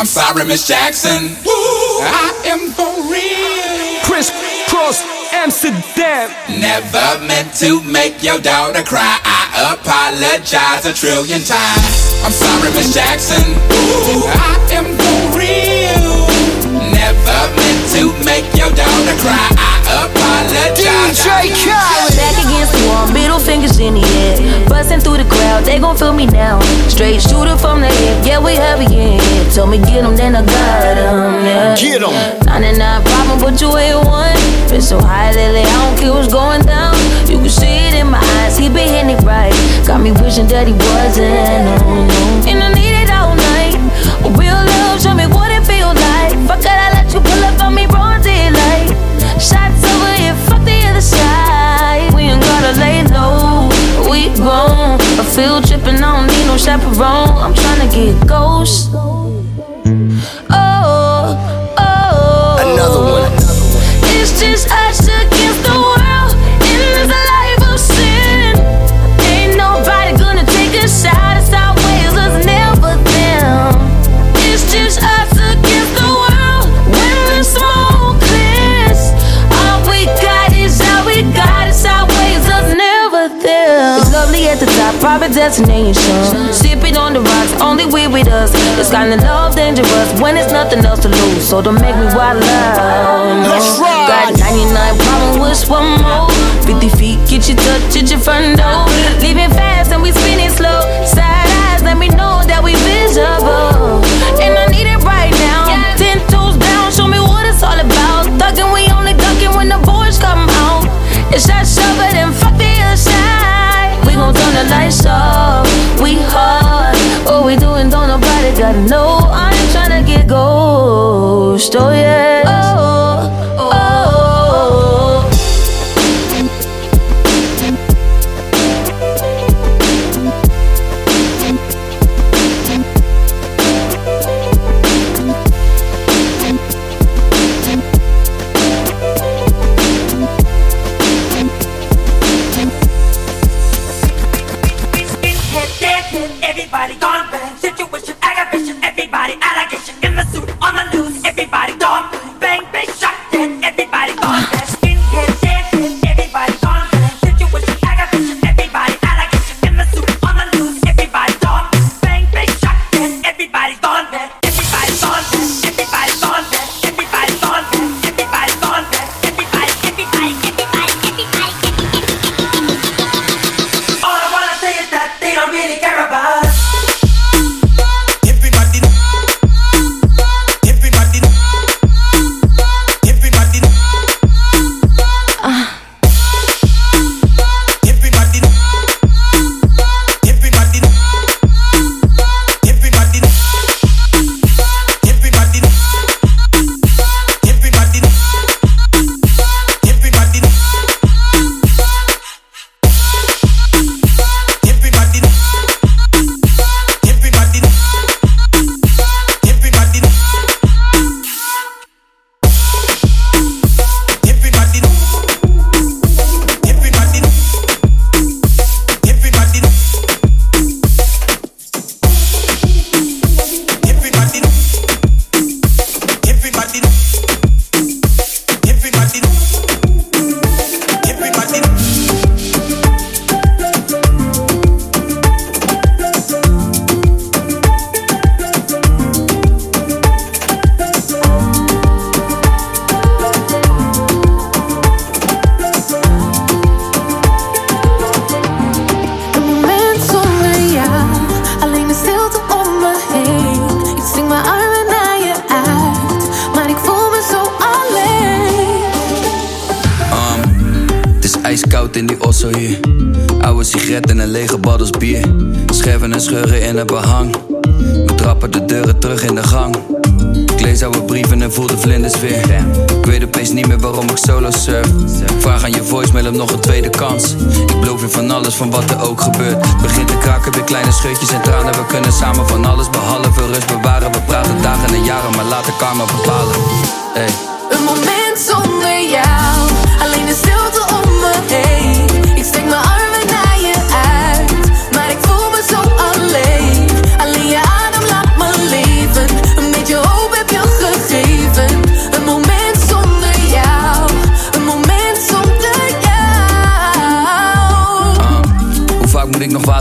I'm sorry, Miss Jackson. Woo, I am for real. Chris Cross, Amsterdam. Never meant to make your daughter cry. I apologize a trillion times. I'm sorry, Miss Jackson. Woo, I am for real. Never meant to make your daughter cry. I. DJ Khaled. Back against the wall, middle fingers in the air. Busting through the crowd, they gon' feel me now. Straight shooter from the hip, yeah, we heavy in here. Told me get them, then I got them, yeah. Get 'em. 99 problem, but you ain't one. Been so high lately, I don't care what's going down. You can see it in my eyes, he been hitting it right. Got me wishing that he wasn't. No, no. And I need it all night. Real love, show me what it feels like. Fuck I let you pull up on me, broad daylight. Shots over here, fuck side. We ain't gotta lay low, we grown. A field trip I don't need no chaperone. I'm tryna get ghost. Private destination. Sipping on the rocks, only we with us. This kind of love dangerous when it's nothing else to lose. So don't make me wild out. Let's ride. Got 99 problem with one more. 50 feet, get you touch at your front door. Leaving fast and we spinning slow. Side eyes, let me know lights off. We hard. What we doing, don't nobody gotta know. I ain't tryna get ghost. Oh yeah. Oh. IJskoud in die osso hier. Oude sigaret en een lege baddels bier. Scherven en scheuren in het behang. We trappen de deuren terug in de gang. Ik lees oude brieven en voel de vlinders weer. Ik weet opeens niet meer waarom ik solo surf. Vraag aan je voicemail om nog een tweede kans. Ik beloof je van alles van wat er ook gebeurt. Begint te kraken, weer kleine scheutjes en tranen. We kunnen samen van alles behalve rust bewaren. We praten dagen en jaren, maar laten karma bepalen. Hey. Een moment zonder jou,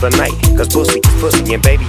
the night. Cause pussy is pussy and baby,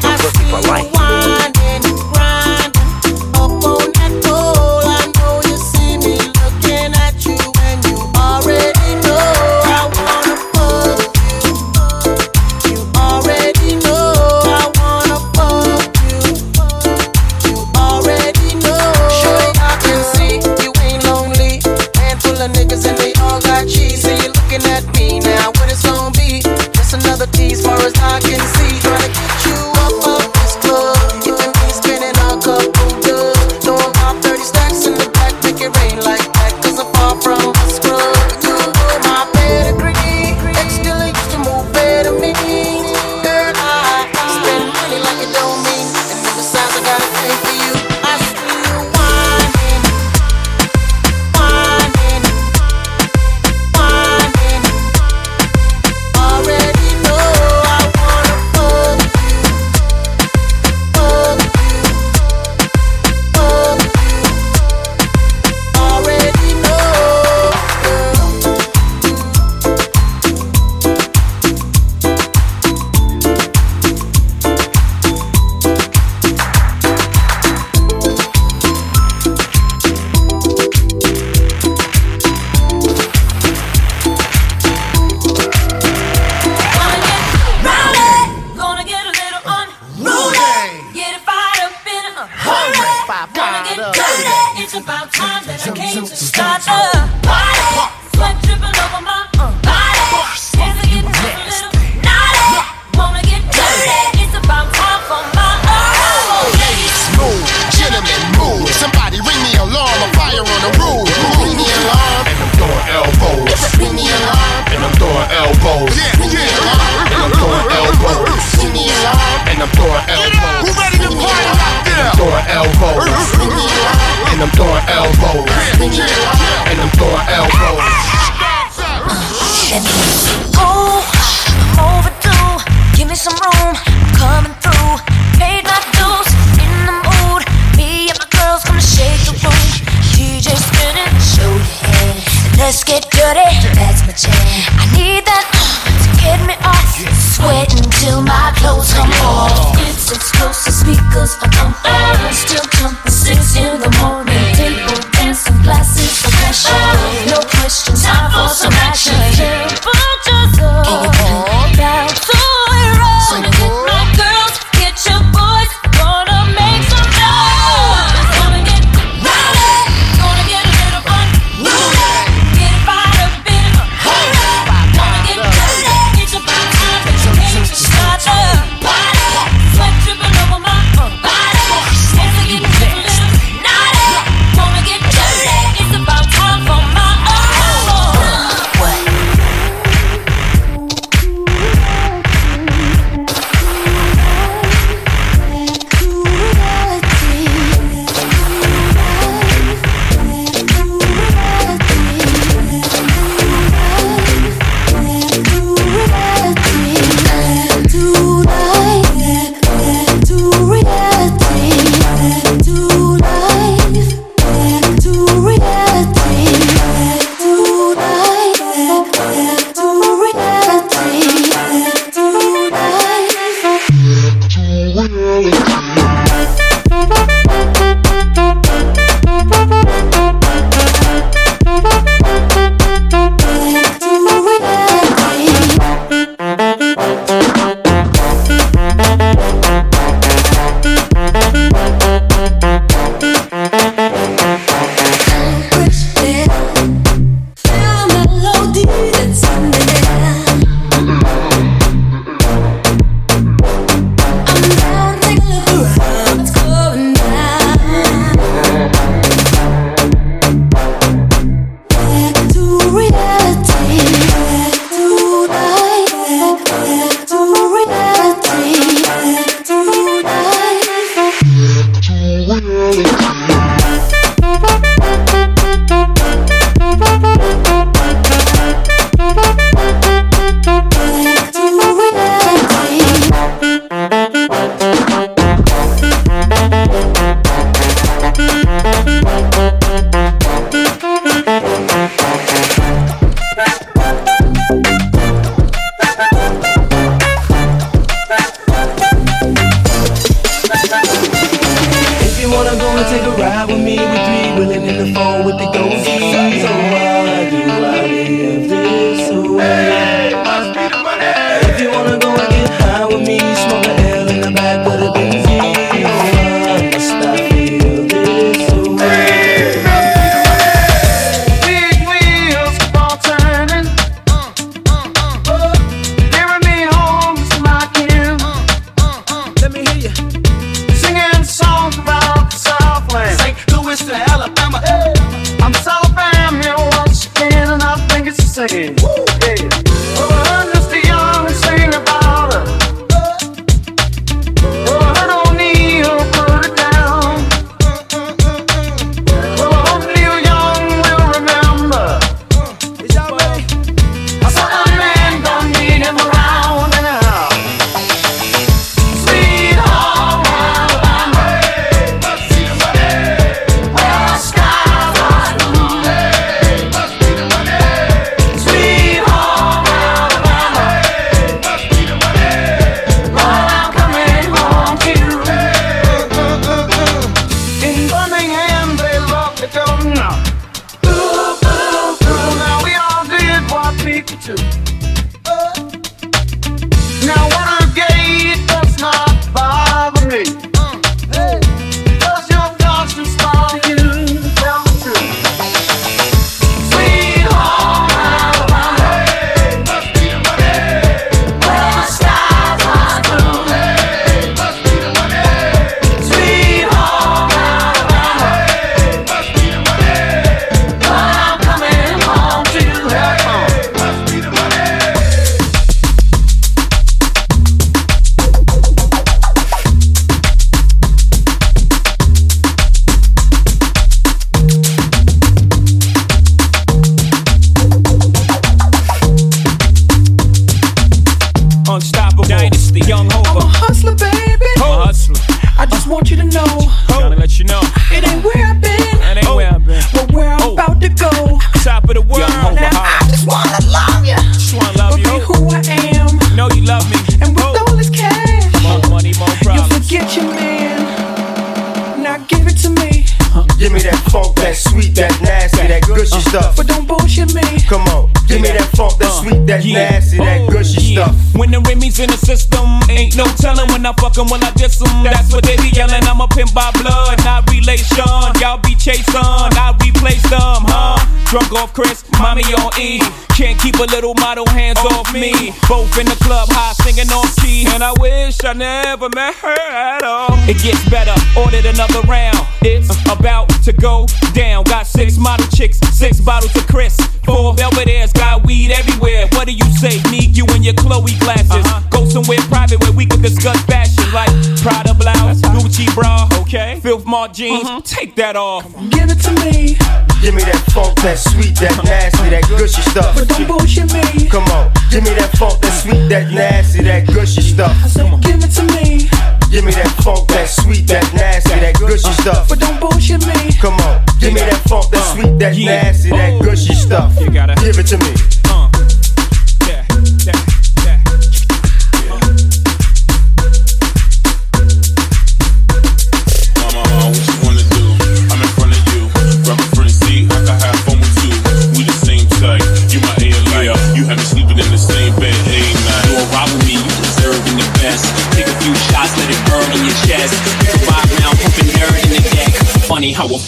'em when I diss 'em. That's what they be yelling. I'm a pimp by blood, not relation. Y'all be chasing, I replace them, huh? Drunk off Chris, mommy on E. Can't keep a little model hands off me. Both in the club, high singing on key. And I wish I never met her at all. It gets better, ordered another round. It's about to go down. Got six model chicks, six bottles of Chris. Four Belvedere's, got weed everywhere. What do you say? Need you in your Chloe glasses. Uh-huh. Go somewhere private where we can discuss fashion like Prada blouse, Gucci bra, okay? Filth Mart jeans, mm-hmm. take that off. Give it to me, Give me that funk, that sweet, that nasty, that gushy stuff. but don't bullshit me. Come on, give me that funk, that sweet, that nasty, that gushy stuff. I said, give it to me, Give me that funk, that sweet, that nasty, that gushy uh-huh. stuff. but don't bullshit me. Come on, give me that funk, that uh, sweet, that Yeah. nasty, that oh. gushy stuff. You gotta- give it to me. Uh.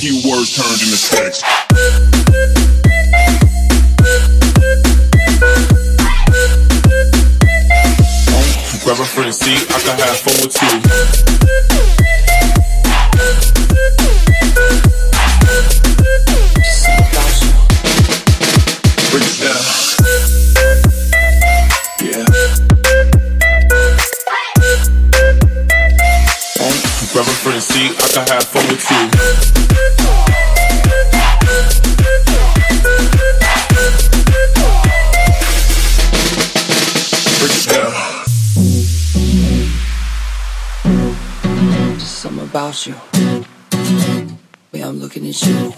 Few words turned into sex. Grab a front seat, I can have fun with you. You,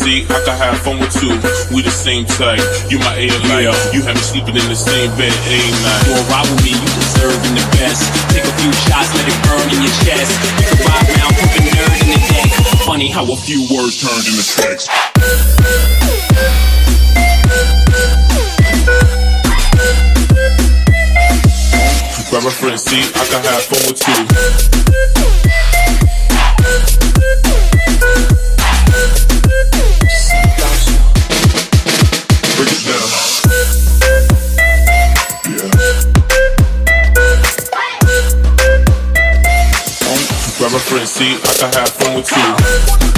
A seat, I can have fun with you. We the same type. You my alien. You have me sleeping in the same bed every night. You a rock with me, you deserving the best. Take a few shots, let it burn in your chest. You can ride around, pumping nerd in the deck. Funny how a few words turned into sex. Grab a front seat, I can have fun with you. Seat, I can have fun with you.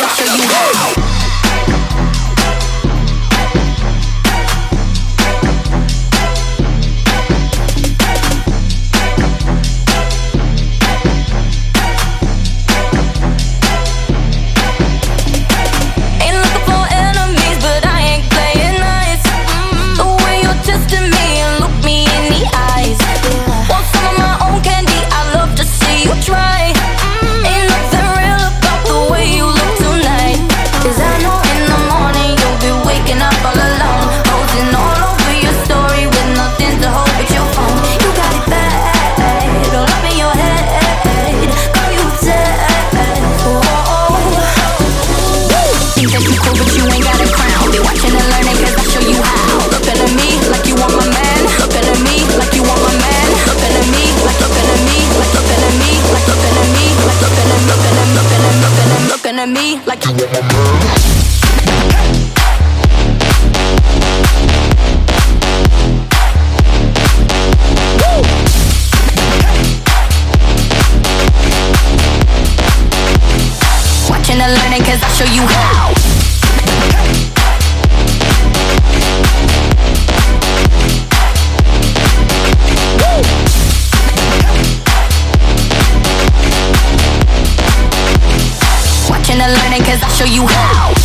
I'll show you how. And learning cause I show you how.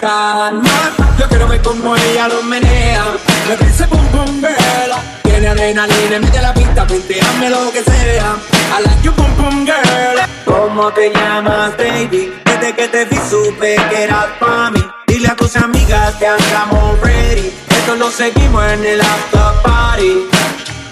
Calma. Yo quiero ver cómo ella lo menea. Que dice boom boom girl. Tiene adrenalina, mete la pista, pinteame lo que sea. I like you pum pum girl. ¿Cómo te llamas, baby? Desde que te vi supe que eras pa' mí. Dile a tus amigas que andamos ready. Esto lo seguimos en el after party.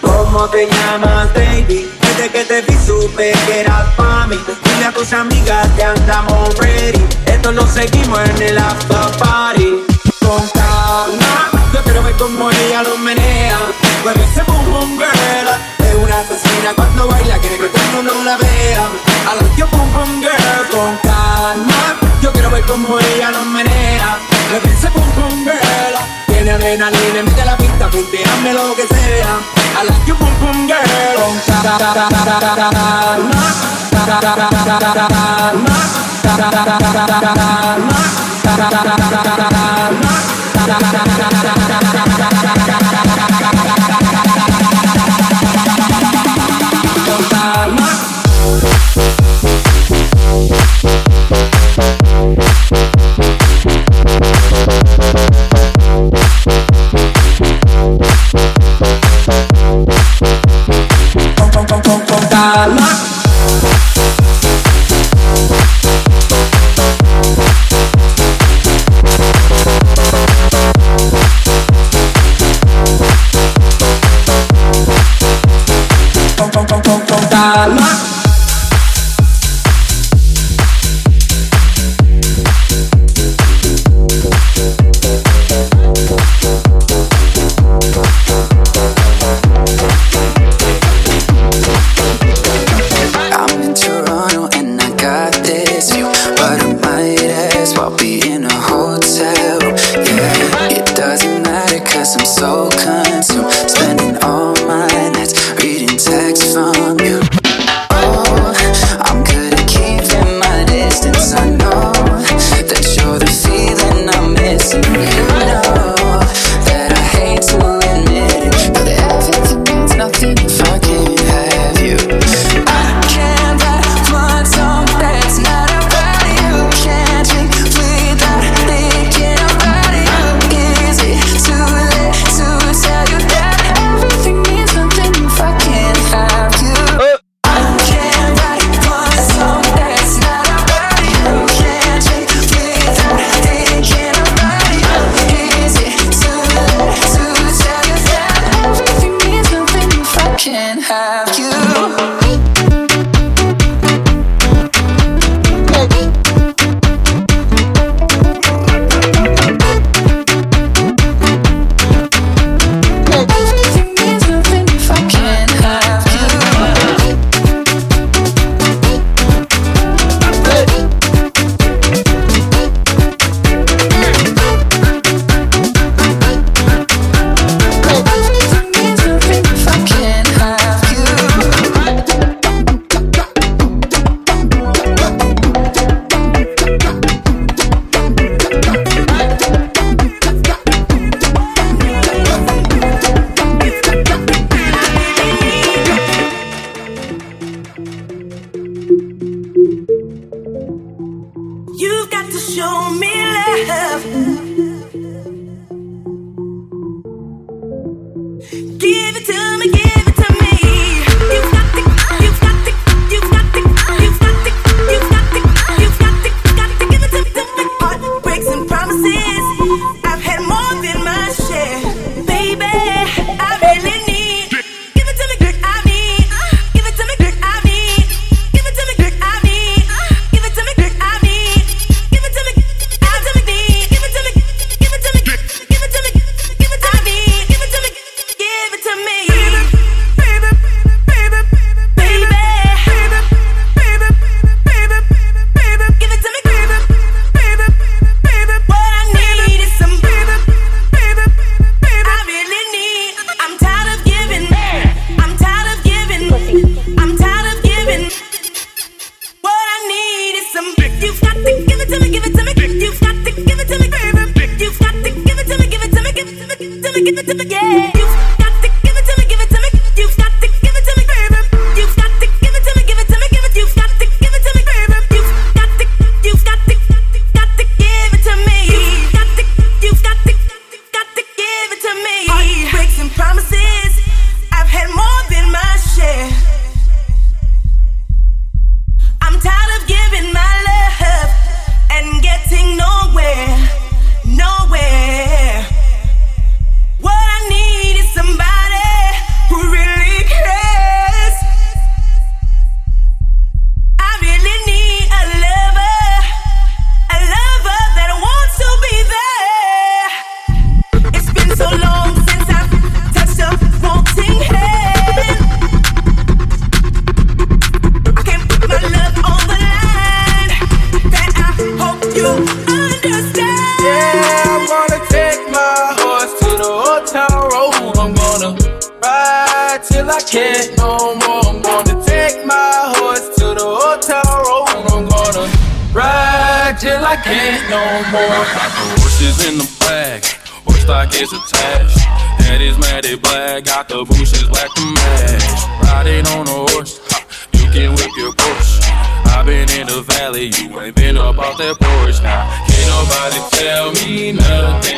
¿Cómo te llamas, baby? Desde que te vi supe que eras pa' mí. Dile a tus amigas que andamos ready. Esto lo seguimos en el after party. Con calma, yo quiero ver cómo ella lo menea. Mueve ese boom boom girl. Es una asesina cuando baila, quiere que todo el mundo la vea. I like your boom boom girl. Con calma, yo quiero ver cómo ella lo menea. Mueve ese boom boom girl. Tiene adrenalina, mete la pista, punteame lo que sea. I like your boom boom girl. Con calma. Con, I can't no more. I'm gonna take my horse to the hotel room. I'm gonna ride till I can't no more. Got the horses in the back, horse stock is attached. Head is matted black, got the bushes black to match. Riding on a horse, you can whip your Porsche. I've been in the valley, you ain't been up off that porch now. Can't nobody tell me nothing.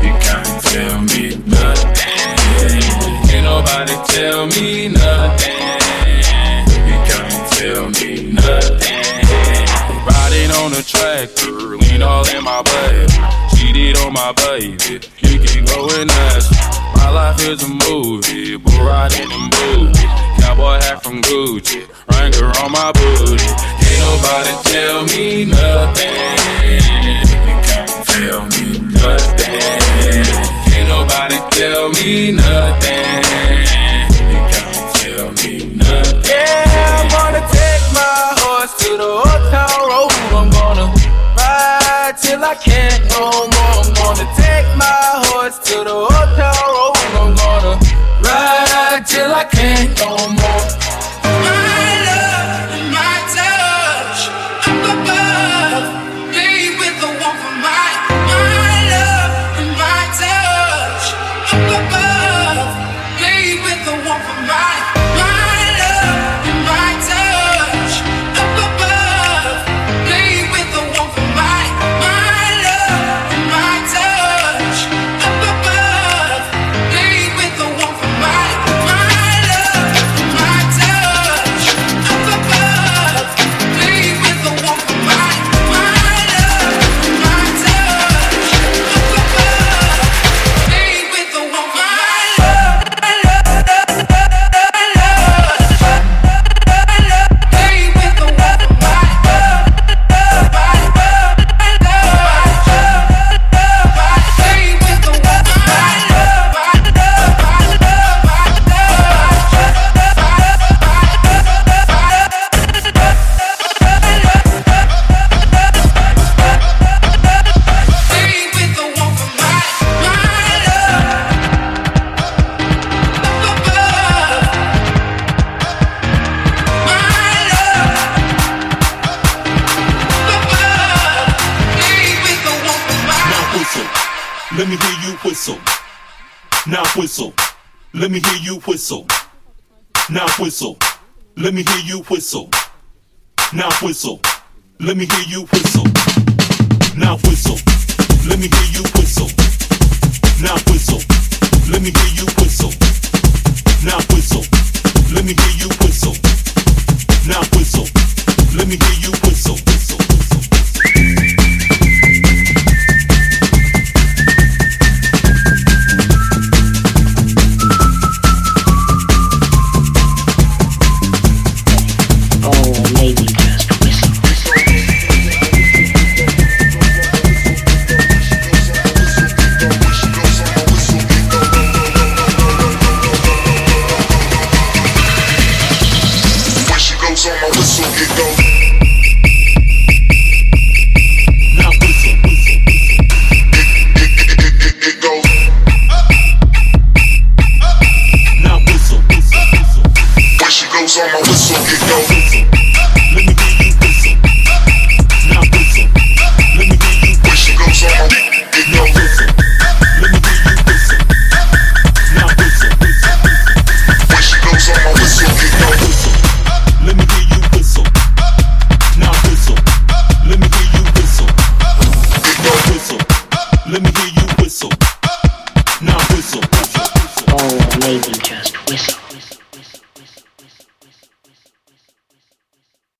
You can't tell me nothing. Can't nobody tell me nothing. You can't tell me nothing. Riding on a tractor, lean all in my blood. Cheated on my baby, you can go and ask. My life is a movie, but riding in booty. Cowboy hat from Gucci, Wrangler on my booty. Can't nobody tell me nothing. You can't tell me nothing. Can't nobody tell me nothing. You can't tell me nothing. Yeah, I'm gonna take my horse to the hotel room. I'm gonna ride till I can't no more. Whistle. Now whistle. Let me hear you whistle. Now whistle. Let me hear you whistle. Now whistle. Let me hear you whistle. Now whistle. Let me hear you whistle. Now whistle. Let me hear you whistle. Now whistle. Let me hear you whistle.